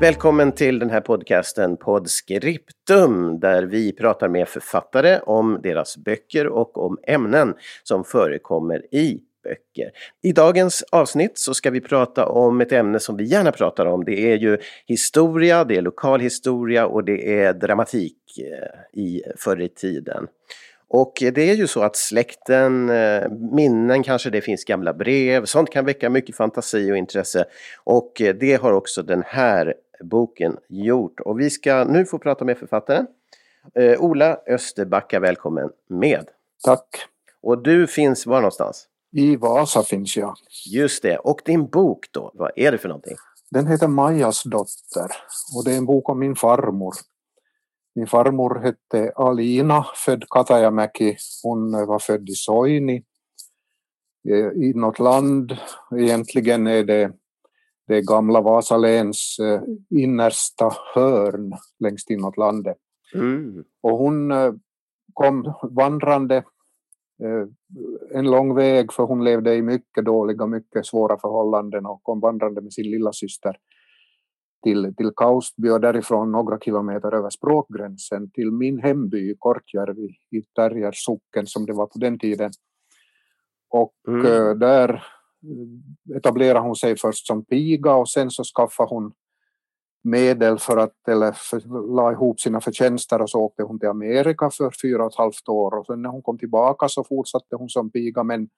Välkommen till den här podcasten Podscriptum där vi pratar med författare om deras böcker och om ämnen som förekommer i böcker. I dagens avsnitt så ska vi prata om ett ämne som vi gärna pratar om. Det är ju historia, det är lokalhistoria och det är dramatik eh, i förr i tiden. Och det är ju så att släkten, eh, minnen kanske, det finns gamla brev, sånt kan väcka mycket fantasi och intresse. Och eh, det har också den här boken gjort. Och vi ska nu få prata med författaren. Eh, Ola Österbacka, välkommen med. Tack. Och du finns var någonstans? I Vasa finns jag. Just det. Och din bok då, vad är det för någonting? Den heter Majas dotter och det är en bok om min farmor. Min farmor hette Alina, född Katajamäki. Hon var född i Soini eh, i något land. Egentligen är det det gamla Vasaläns eh, innersta hörn längst inåt landet. Mm. Och hon eh, kom vandrande eh, en lång väg för hon levde i mycket dåliga, mycket svåra förhållanden och kom vandrande med sin lilla syster till, till Kaustby och därifrån några kilometer över språkgränsen till min hemby Kortjärvi i Tärjers socken som det var på den tiden. Och mm. där etablerade hon sig först som piga och sen så skaffade hon medel för att, eller för, la ihop sina förtjänster och så åkte hon till Amerika för fyra och ett halvt år och sen när hon kom tillbaka så fortsatte hon som piga men,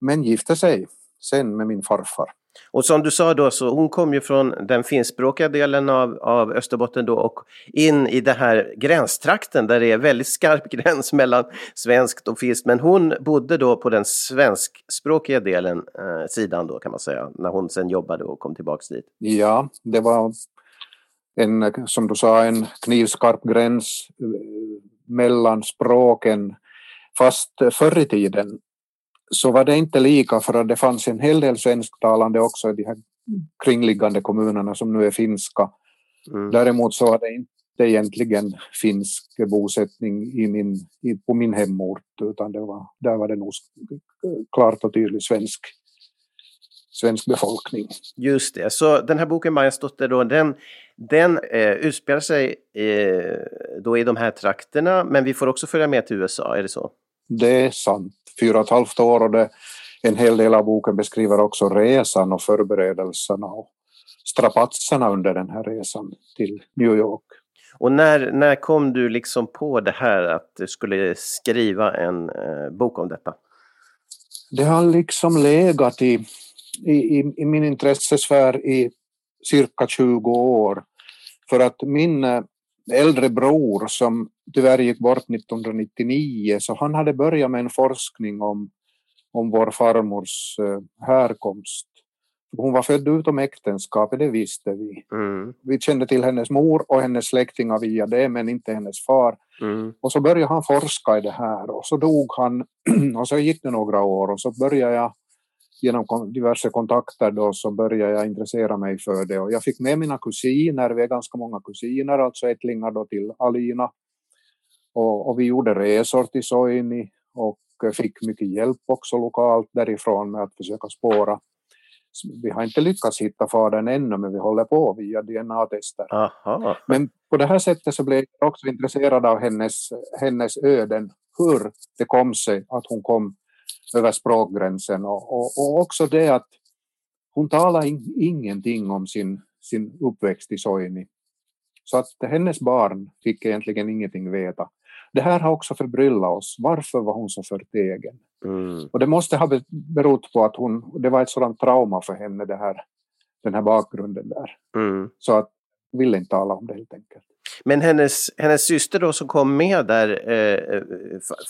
men gifte sig sen med min farfar. Och som du sa då, så hon kom ju från den finskspråkiga delen av, av Österbotten då och in i den här gränstrakten där det är väldigt skarp gräns mellan svenskt och finskt. Men hon bodde då på den svenskspråkiga delen, eh, sidan då kan man säga, när hon sen jobbade och kom tillbaks dit. Ja, det var en, som du sa, en knivskarp gräns eh, mellan språken. Fast förr i tiden så var det inte lika för att det fanns en hel del svensktalande också i de här kringliggande kommunerna som nu är finska. Mm. Däremot så var det inte egentligen finsk bosättning i min, i, på min hemort utan det var, där var det nog klart och tydligt svensk, svensk befolkning. Just det, så den här boken Majas dotter då, den, den eh, utspelar sig eh, då i de här trakterna men vi får också följa med till USA, är det så? Det är sant fyra och ett halvt år och det, en hel del av boken beskriver också resan och förberedelserna och strapatserna under den här resan till New York. Och när, när kom du liksom på det här att du skulle skriva en eh, bok om detta? Det har liksom legat i, i, i min intressesfär i cirka 20 år. För att min eh, äldre bror som tyvärr gick bort 1999 så han hade börjat med en forskning om, om vår farmors eh, härkomst. Hon var född utom äktenskapet, det visste vi. Mm. Vi kände till hennes mor och hennes släktingar via det, men inte hennes far. Mm. Och så började han forska i det här och så dog han och så gick det några år och så började jag genom diverse kontakter då så började jag intressera mig för det och jag fick med mina kusiner, vi är ganska många kusiner, alltså ättlingar då till Alina. Och, och vi gjorde resor till Soini och fick mycket hjälp också lokalt därifrån med att försöka spåra. Vi har inte lyckats hitta fadern ännu men vi håller på via DNA-tester. Men på det här sättet så blev jag också intresserad av hennes, hennes öden, hur det kom sig att hon kom över språkgränsen och, och, och också det att hon talar in, ingenting om sin, sin uppväxt i Soini. Så att hennes barn fick egentligen ingenting veta. Det här har också förbryllat oss. Varför var hon så förtegen? Mm. Och det måste ha berott på att hon, det var ett sådant trauma för henne, det här, den här bakgrunden där. Mm. Så att ville inte tala om det helt enkelt. Men hennes, hennes syster då som kom med där, eh,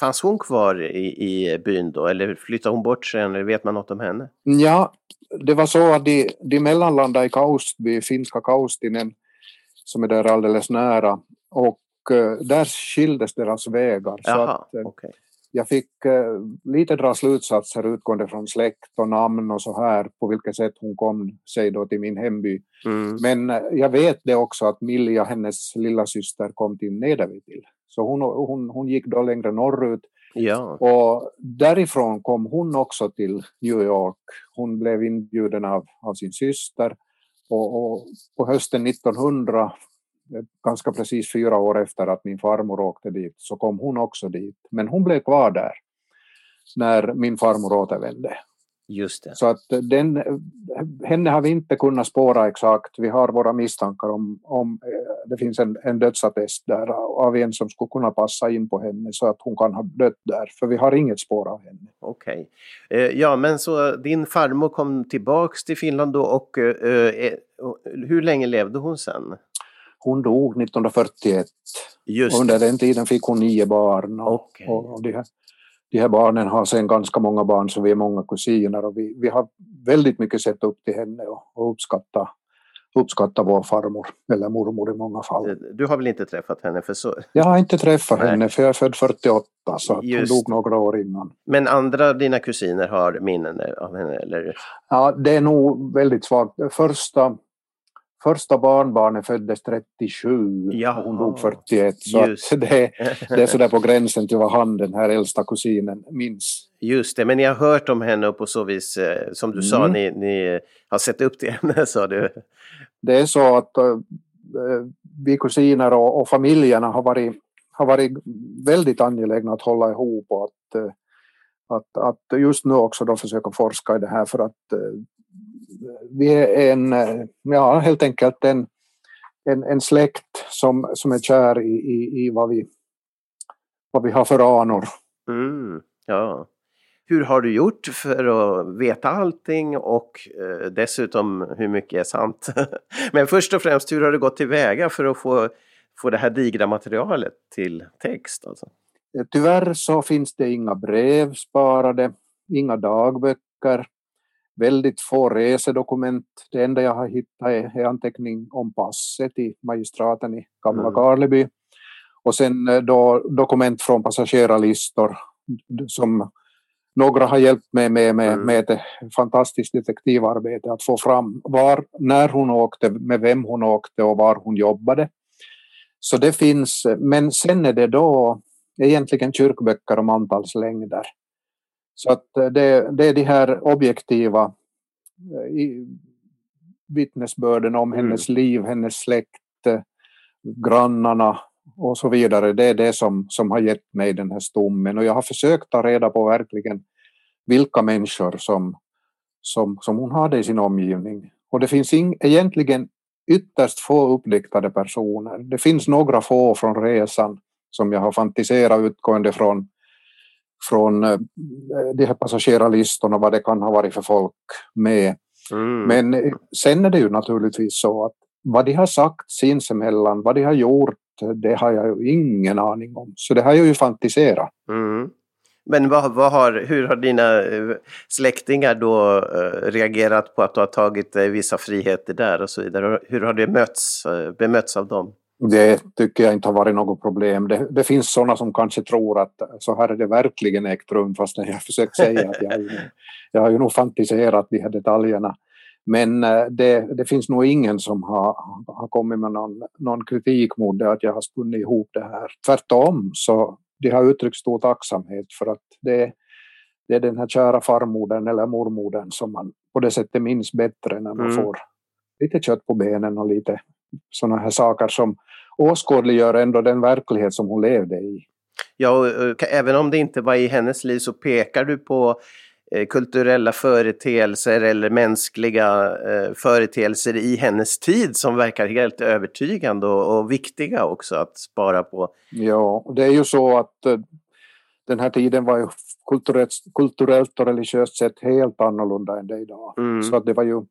fanns hon kvar i, i byn då eller flyttade hon bort sen? Eller vet man något om henne? Ja, det var så att de, de mellanlandade i Kaustby, finska Kaustinen, som är där alldeles nära. Och uh, där skildes deras vägar. Jaha, så att, uh, okay. Jag fick uh, lite dra slutsatser utgående från släkt och namn och så här på vilket sätt hon kom sig då till min hemby. Mm. Men jag vet det också att Milja, hennes lilla syster kom till Nedervitil. Så hon, hon, hon gick då längre norrut. Ja. Och därifrån kom hon också till New York. Hon blev inbjuden av, av sin syster. Och, och på hösten 1900 ganska precis fyra år efter att min farmor åkte dit så kom hon också dit. Men hon blev kvar där när min farmor återvände. Just det. Så att den, henne har vi inte kunnat spåra exakt. Vi har våra misstankar om, om eh, det finns en, en dödsattest där av en som skulle kunna passa in på henne så att hon kan ha dött där. För vi har inget spår av henne. Okej. Okay. Eh, ja, men så din farmor kom tillbaks till Finland då och eh, hur länge levde hon sen? Hon dog 1941. Just. Under den tiden fick hon nio barn. Och, okay. och de, här, de här barnen har sen ganska många barn så vi är många kusiner och vi, vi har väldigt mycket sett upp till henne och, och uppskattat uppskatta vår farmor eller mormor i många fall. Du har väl inte träffat henne? för så? Jag har inte träffat Nej. henne för jag är född 48 så hon dog några år innan. Men andra dina kusiner har minnen av henne? Eller? Ja, det är nog väldigt svagt. Första första barnbarnet föddes 37 Jaha, och hon dog 41. Så det, det är sådär på gränsen till vad han, den här äldsta kusinen, minns. Just det, men ni har hört om henne och på så vis, eh, som du mm. sa, ni, ni, har sett upp till henne, sa du. Det är så att äh, vi kusiner och, och, familjerna har varit, har varit väldigt angelägna att hålla ihop och att, att, att just nu också då försöka forska i det här för att vi är en, ja, helt enkelt en, en, en släkt som, som är kär i, i, i vad, vi, vad vi har för anor. Mm, ja. Hur har du gjort för att veta allting och eh, dessutom hur mycket är sant? Men först och främst, hur har du gått tillväga för att få, få det här digra materialet till text? Alltså? Tyvärr så finns det inga brev sparade, inga dagböcker väldigt få resedokument. Det enda jag har hittat är, är anteckning om passet i magistraten i Gamla mm. Karleby. Och sen eh, då dokument från passagerarlistor som några har hjälpt mig med, med, mm. med ett fantastiskt detektivarbete att få fram var, när hon åkte, med vem hon åkte och var hon jobbade. Så det finns, men sen är det då egentligen kyrkböcker om antalslängder. Så att eh, det, det är de här objektiva eh, vittnesbörden om mm. hennes liv, hennes släkt, eh, grannarna och så vidare. Det är det som, som har gett mig den här stommen och jag har försökt ta reda på verkligen vilka människor som, som, som hon hade i sin omgivning. Och det finns ing, egentligen ytterst få uppdiktade personer. Det finns några få från resan som jag har fantiserat utgående från från eh, de här passagerarlistorna, vad det kan ha varit för folk med. Mm. Men eh, sen är det ju naturligtvis så att vad de har sagt sinsemellan, vad de har gjort, det har jag ju ingen aning om. Så det har jag ju fantiserat. Mm. Men vad, vad har, hur har dina eh, släktingar då reagerat på att du har tagit vissa friheter där och så vidare? Hur har det mötts, bemötts av dem? Det tycker jag inte har varit något problem. Det, det finns sådana som kanske tror att så här är det verkligen ägt rum fast jag försökt säga att jag, har ju, jag har ju nog fantiserat de här detaljerna. Men eh, det, det finns nog ingen som har, har kommit med någon, någon kritik mot det att jag har spunnit ihop det här. Tvärtom så de har uttryckt stor tacksamhet för att det, det är den här kära farmodern eller mormodern som man på det sättet minns bättre när man mm. får lite kött på benen och lite sådana här saker som åskådliggör ändå den verklighet som hon levde i. Ja, och, även om det inte var i hennes liv så pekar du på eh, kulturella företeelser eller mänskliga eh, företeelser i hennes tid som verkar helt övertygande och, och viktiga också att spara på. Ja, det är ju så att eh, den här tiden var ju kulturellt, kulturellt och religiöst sett helt annorlunda än det idag. Mm. Så att det var ju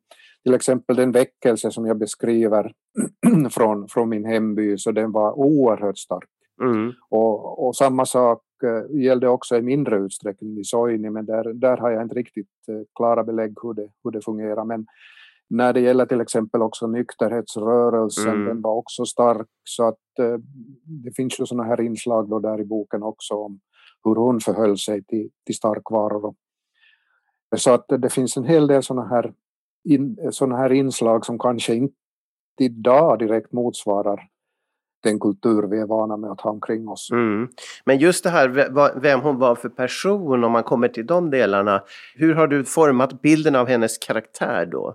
till exempel den väckelse som jag beskriver från, från min hemby, så den var oerhört stark. Mm. Och, och, samma sak eh, gällde också i mindre utsträckning i Soini, men där, där har jag inte riktigt eh, klara belägg hur det, hur det fungerar. Men när det gäller till exempel också nykterhetsrörelsen, mm. den var också stark. Så att eh, det finns ju sådana här inslag då där i boken också om hur hon förhöll sig till, till starkvaror. Så att det finns en hel del sådana här, in, såna här inslag som kanske inte idag direkt motsvarar den kultur vi är vana med att ha omkring oss. Mm. Men just det här vem hon var för person, om man kommer till de delarna. Hur har du format bilden av hennes karaktär då?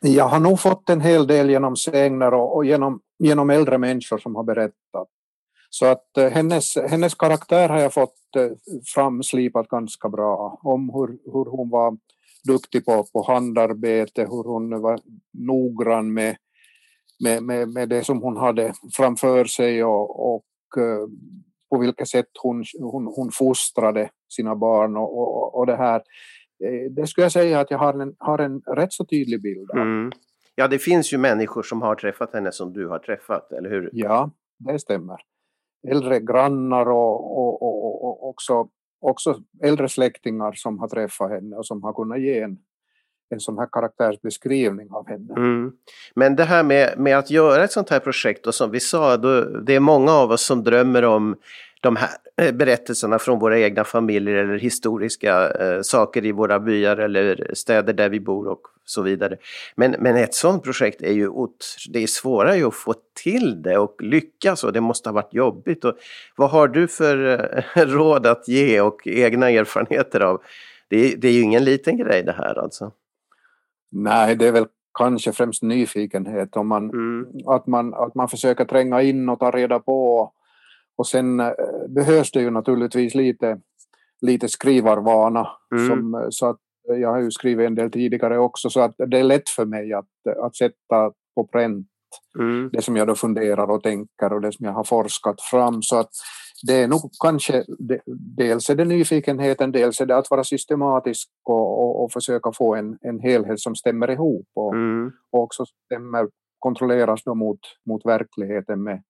Jag har nog fått en hel del genom sägner och, och genom, genom äldre människor som har berättat. Så att eh, hennes, hennes karaktär har jag fått eh, framslipat ganska bra om hur, hur hon var duktig på, på handarbete, hur hon var noggrann med, med, med, med det som hon hade framför sig och, och eh, på vilket sätt hon, hon, hon fostrade sina barn och, och, och det här. Eh, det skulle jag säga att jag har en, har en rätt så tydlig bild av. Mm. Ja, det finns ju människor som har träffat henne som du har träffat, eller hur? Ja, det stämmer. Äldre grannar och, och, och, och också, också äldre släktingar som har träffat henne och som har kunnat ge en, en sån här karaktärsbeskrivning av henne. Mm. Men det här med, med att göra ett sånt här projekt och som vi sa, då, det är många av oss som drömmer om de här eh, berättelserna från våra egna familjer eller historiska eh, saker i våra byar eller städer där vi bor och så vidare. Men, men ett sånt projekt är ju det är svårare att få till det och lyckas och det måste ha varit jobbigt. Och vad har du för eh, råd att ge och egna erfarenheter av? Det är, det är ju ingen liten grej det här alltså. Nej, det är väl kanske främst nyfikenhet. Om man, mm. att, man, att man försöker tränga in och ta reda på. Och sen äh, behövs det ju naturligtvis lite, lite skrivarvana. Mm. Som, så att jag har ju skrivit en del tidigare också så att det är lätt för mig att, att sätta på pränt mm. det som jag då funderar och tänker och det som jag har forskat fram. Så att det är nog kanske, dels är det nyfikenheten, dels är det att vara systematisk och, och, och försöka få en, en helhet som stämmer ihop och, mm. och också stämmer, kontrolleras då mot, mot verkligheten med,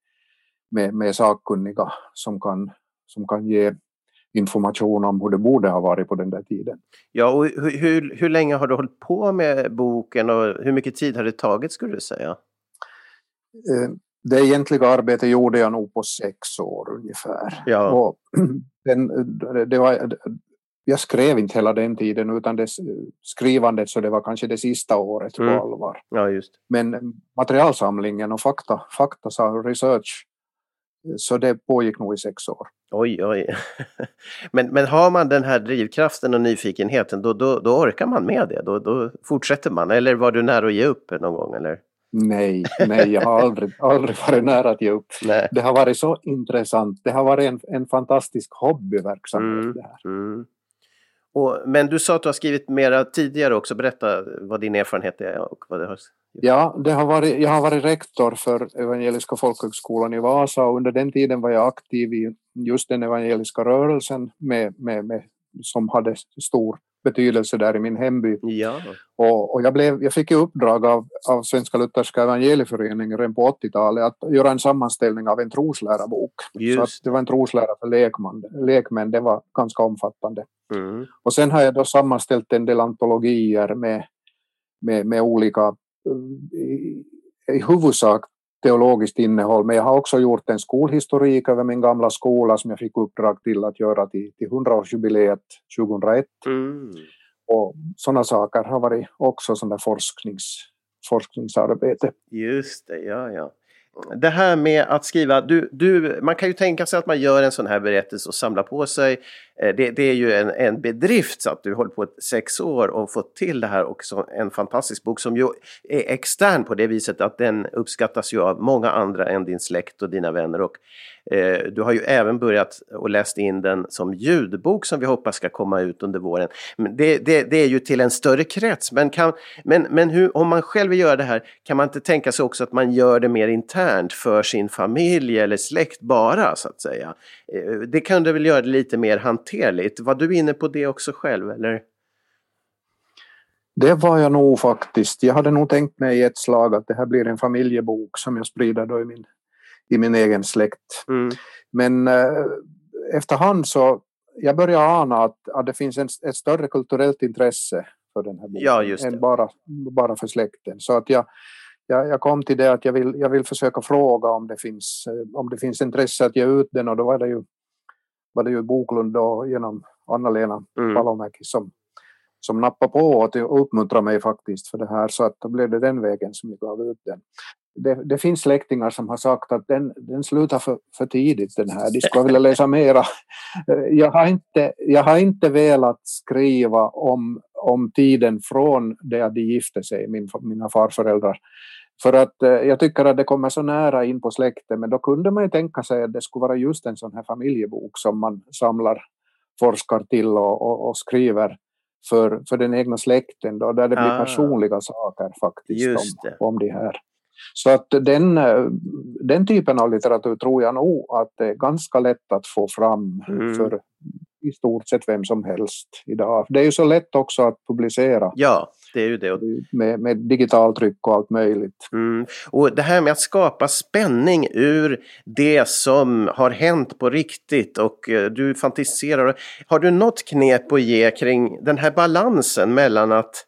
med, med sakkunniga som kan, som kan ge information om hur det borde ha varit på den där tiden. Ja, och hur, hur, hur länge har du hållit på med boken och hur mycket tid har det tagit skulle du säga? Det egentliga arbetet gjorde jag nog på sex år ungefär. Ja. Och den, det var, jag skrev inte hela den tiden utan det, skrivandet så det var kanske det sista året mm. på allvar. Ja, just. Men materialsamlingen och fakta, fakta research så det pågick nog i sex år. Oj, oj. Men, men har man den här drivkraften och nyfikenheten då, då, då orkar man med det? Då, då fortsätter man? Eller var du nära att ge upp någon gång? Eller? Nej, nej, jag har aldrig, aldrig varit nära att ge upp. Nej. Det har varit så intressant. Det har varit en, en fantastisk hobbyverksamhet. Mm, det här. Mm. Och, men du sa att du har skrivit mera tidigare också. Berätta vad din erfarenhet är och vad det har Ja, det har varit, jag har varit rektor för Evangeliska folkhögskolan i Vasa och under den tiden var jag aktiv i just den evangeliska rörelsen med, med, med, som hade stor betydelse där i min hemby. Ja. Och, och jag, blev, jag fick i uppdrag av, av Svenska Lutherska Evangelieföreningen redan på 80-talet att göra en sammanställning av en troslärarbok. Just. Så att det var en troslära för lekman, lekmän, det var ganska omfattande. Mm. Och sen har jag då sammanställt en del antologier med, med, med olika i, i huvudsak teologiskt innehåll, men jag har också gjort en skolhistorik över min gamla skola som jag fick uppdrag till att göra till, till 100-årsjubileet 2001. Mm. Och sådana saker har varit också sådana forsknings, forskningsarbete. Just det, ja ja det här med att skriva, du, du, man kan ju tänka sig att man gör en sån här berättelse och samlar på sig. Eh, det, det är ju en, en bedrift så att du håller på sex år och fått till det här och så en fantastisk bok som ju är extern på det viset att den uppskattas ju av många andra än din släkt och dina vänner. Och Eh, du har ju även börjat och läst in den som ljudbok som vi hoppas ska komma ut under våren. Det, det, det är ju till en större krets, men, kan, men, men hur, om man själv vill göra det här, kan man inte tänka sig också att man gör det mer internt för sin familj eller släkt bara, så att säga? Eh, det kan du väl göra det lite mer hanterligt? Var du inne på det också själv, eller? Det var jag nog faktiskt. Jag hade nog tänkt mig i ett slag att det här blir en familjebok som jag sprider då i min i min egen släkt. Mm. Men eh, efterhand så jag börjar ana att, att det finns en, ett större kulturellt intresse för den här boken Ja, än bara, bara för släkten. Så att jag, jag, jag kom till det att jag vill, jag vill försöka fråga om det, finns, eh, om det finns intresse att ge ut den och då var det ju, var det ju Boklund då genom Anna-Lena Mm. Palomäki som, som nappade på och och uppmuntrade mig faktiskt för det här så att då blev det den vägen som jag gav ut den. Det, det finns släktingar som har sagt att den, den slutar för, för tidigt den här, de skulle vilja läsa mera. Jag har inte, jag har inte velat skriva om, om tiden från det att de gifte sig, min, mina farföräldrar. För att eh, jag tycker att det kommer så nära in på släkten men då kunde man ju tänka sig att det skulle vara just en sån här familjebok som man samlar, forskar till och, och, och skriver för, för den egna släkten då, där det blir Ah. personliga saker faktiskt det. om, om de här. Så att den, eh, den typen av litteratur tror jag nog att det är ganska lätt att få fram Mm. för i stort sett vem som helst idag. Det är ju så lätt också att publicera Ja, det är ju det. Och med, med digitalt och allt möjligt. Mm. Och det här med att skapa spänning ur det som har hänt på riktigt och eh, du fantiserar. Har du något knep att ge kring den här balansen mellan att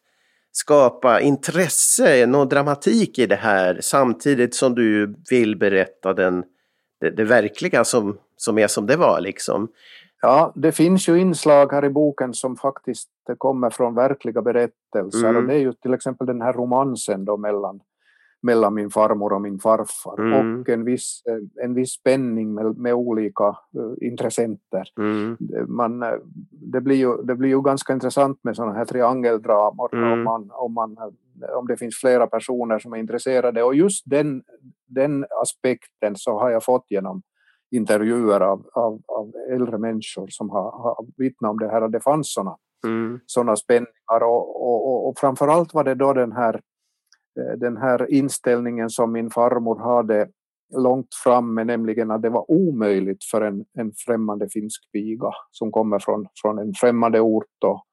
skapa intresse, någon dramatik i det här samtidigt som du vill berätta den, det, det verkliga som, som är som det var liksom. Ja, det finns ju inslag här i boken som faktiskt kommer från verkliga berättelser Mm. och det är ju till exempel den här romansen då mellan, mellan min farmor och min farfar Mm. och en viss, en viss spänning med, med olika eh, intressenter. Mm. Man, eh, det, blir ju, det blir ju ganska intressant med sådana här triangeldramor Mm. om, man, om, man, eh, om det finns flera personer som är intresserade och just den, den aspekten så har jag fått genom intervjuer av, av, av äldre människor som har, har vittnat om det här och det fanns sådana Mm. såna spänningar och, och, och, och framförallt var det då den här, eh, den här inställningen som min farmor hade långt framme, nämligen att det var omöjligt för en, en främmande finsk piga som kommer från, från en främmande ort då,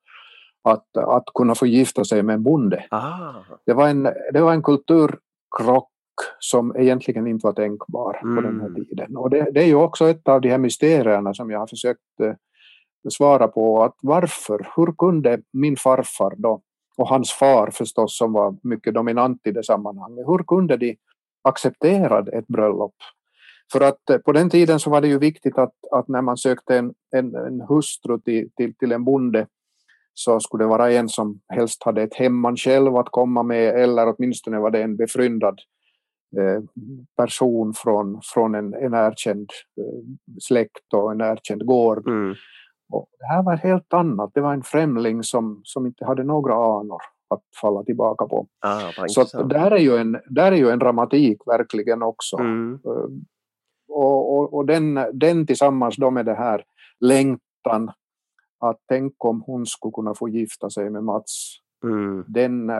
att, att kunna få gifta sig med en bonde. Ah. Det var en, det var en kulturkrock som egentligen inte var tänkbar på den här Mm. tiden. Och det, det är ju också ett av de här mysterierna som jag har försökt eh, svara på. Att varför, hur kunde min farfar då, och hans far förstås som var mycket dominant i det sammanhanget, hur kunde de acceptera ett bröllop? För att eh, på den tiden så var det ju viktigt att, att när man sökte en, en, en hustru till, till, till en bonde så skulle det vara en som helst hade ett hemman själv att komma med eller åtminstone var det en befryndad person från, från en, en erkänd eh, släkt och en erkänd gård. Mm. Och det här var helt annat. Det var en främling som, som inte hade några anor att falla tillbaka på. Ah, Så där, är ju en, där är ju en dramatik verkligen också. Mm. Eh, Och, och, och den, den tillsammans då med det här längtan att tänk om hon skulle kunna få gifta sig med Mats. Mm. Den, eh,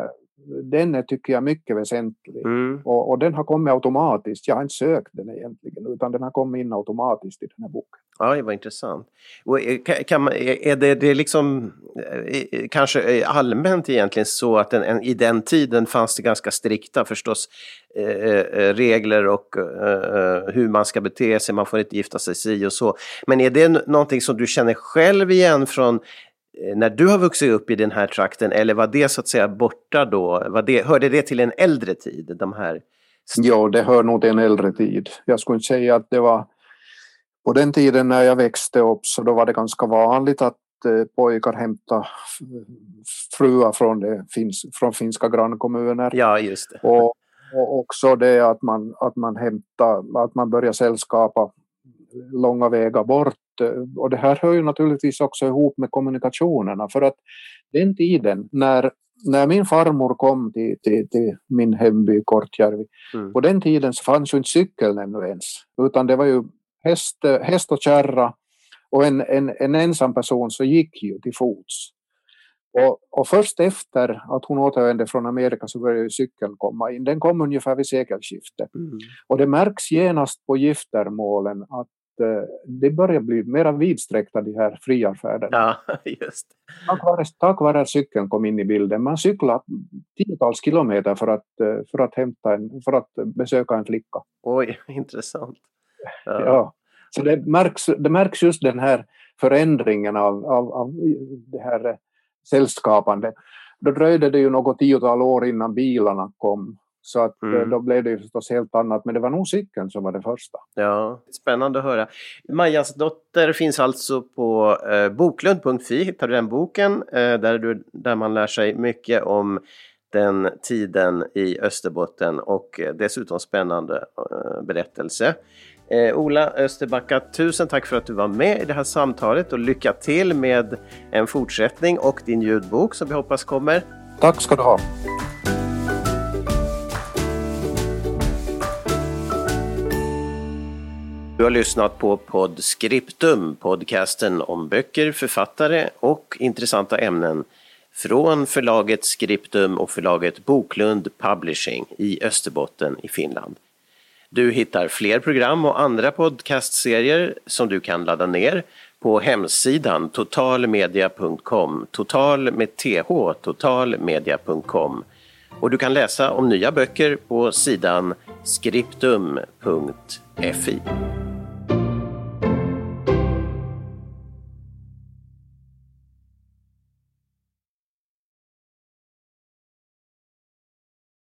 den är, tycker jag mycket väsentlig. Mm. Och, och den har kommit automatiskt. Jag har inte sökt den egentligen utan den har kommit in automatiskt i den här boken. Ja, var intressant. Och eh, kan, man, är är det, det liksom eh, eh, kanske eh, allmänt egentligen så att en, en, i den tiden fanns det ganska strikta förstås eh, eh, regler och eh, hur man ska bete sig, man får inte gifta sig si och så. Men är det någonting som du känner själv igen från eh, när du har vuxit upp i den här trakten eller var det så att säga borta då? Var det, hörde det till en äldre tid, de här? Ja, det hör nog till en äldre tid. Jag skulle inte säga att det var på den tiden när jag växte upp så då var det ganska vanligt att eh, pojkar hämtade fruar från, det, från finska grannkommuner. Ja, just det. Och, och också det att man, att man hämtar, att man börjar sällskapa långa vägar bort. Och det här hör ju naturligtvis också ihop med kommunikationerna för att den tiden när, när min farmor kom till, till, till min hemby Kortjärvi, Mm. på den tiden så fanns ju inte cykeln ännu ens utan det var ju häst, häst och kärra och en, en, en ensam person så gick ju till fots. Och, och först efter att hon återvände från Amerika så började cykeln komma in. Den kom ungefär vid sekelskiftet. Mm. Och det märks genast på giftermålen att det börjar bli mera vidsträckta de här friarfärderna. Ja, just. Tack, vare, tack vare cykeln kom in i bilden. Man cyklar tiotals kilometer för att, eh, för att, hämta en, för att besöka en flicka. Oj, intressant. Ja. Så det märks, det märks just den här förändringen av, av, av det här eh, sällskapande. då dröjde det ju något tiotal år innan bilarna kom. Så att eh, mm. då blev det ju förstås helt annat, men det var nog cykeln som var det första. Ja, spännande att höra. Majas dotter finns alltså på eh, boklund.fi, hittar du den boken, eh, där, du, där man lär sig mycket om den tiden i Österbotten och eh, dessutom spännande eh, berättelse. Eh, Ola Österbacka, tusen tack för att du var med i det här samtalet och lycka till med en fortsättning och din ljudbok som vi hoppas kommer. Tack ska du ha. Du har lyssnat på Podscriptum, podcasten om böcker, författare och intressanta ämnen från förlaget Scriptum och förlaget Boklund Publishing i Österbotten i Finland. Du hittar fler program och andra podcastserier som du kan ladda ner på hemsidan totalmedia.com, total med th, totalmedia.com. Och du kan läsa om nya böcker på sidan skriptum.fi.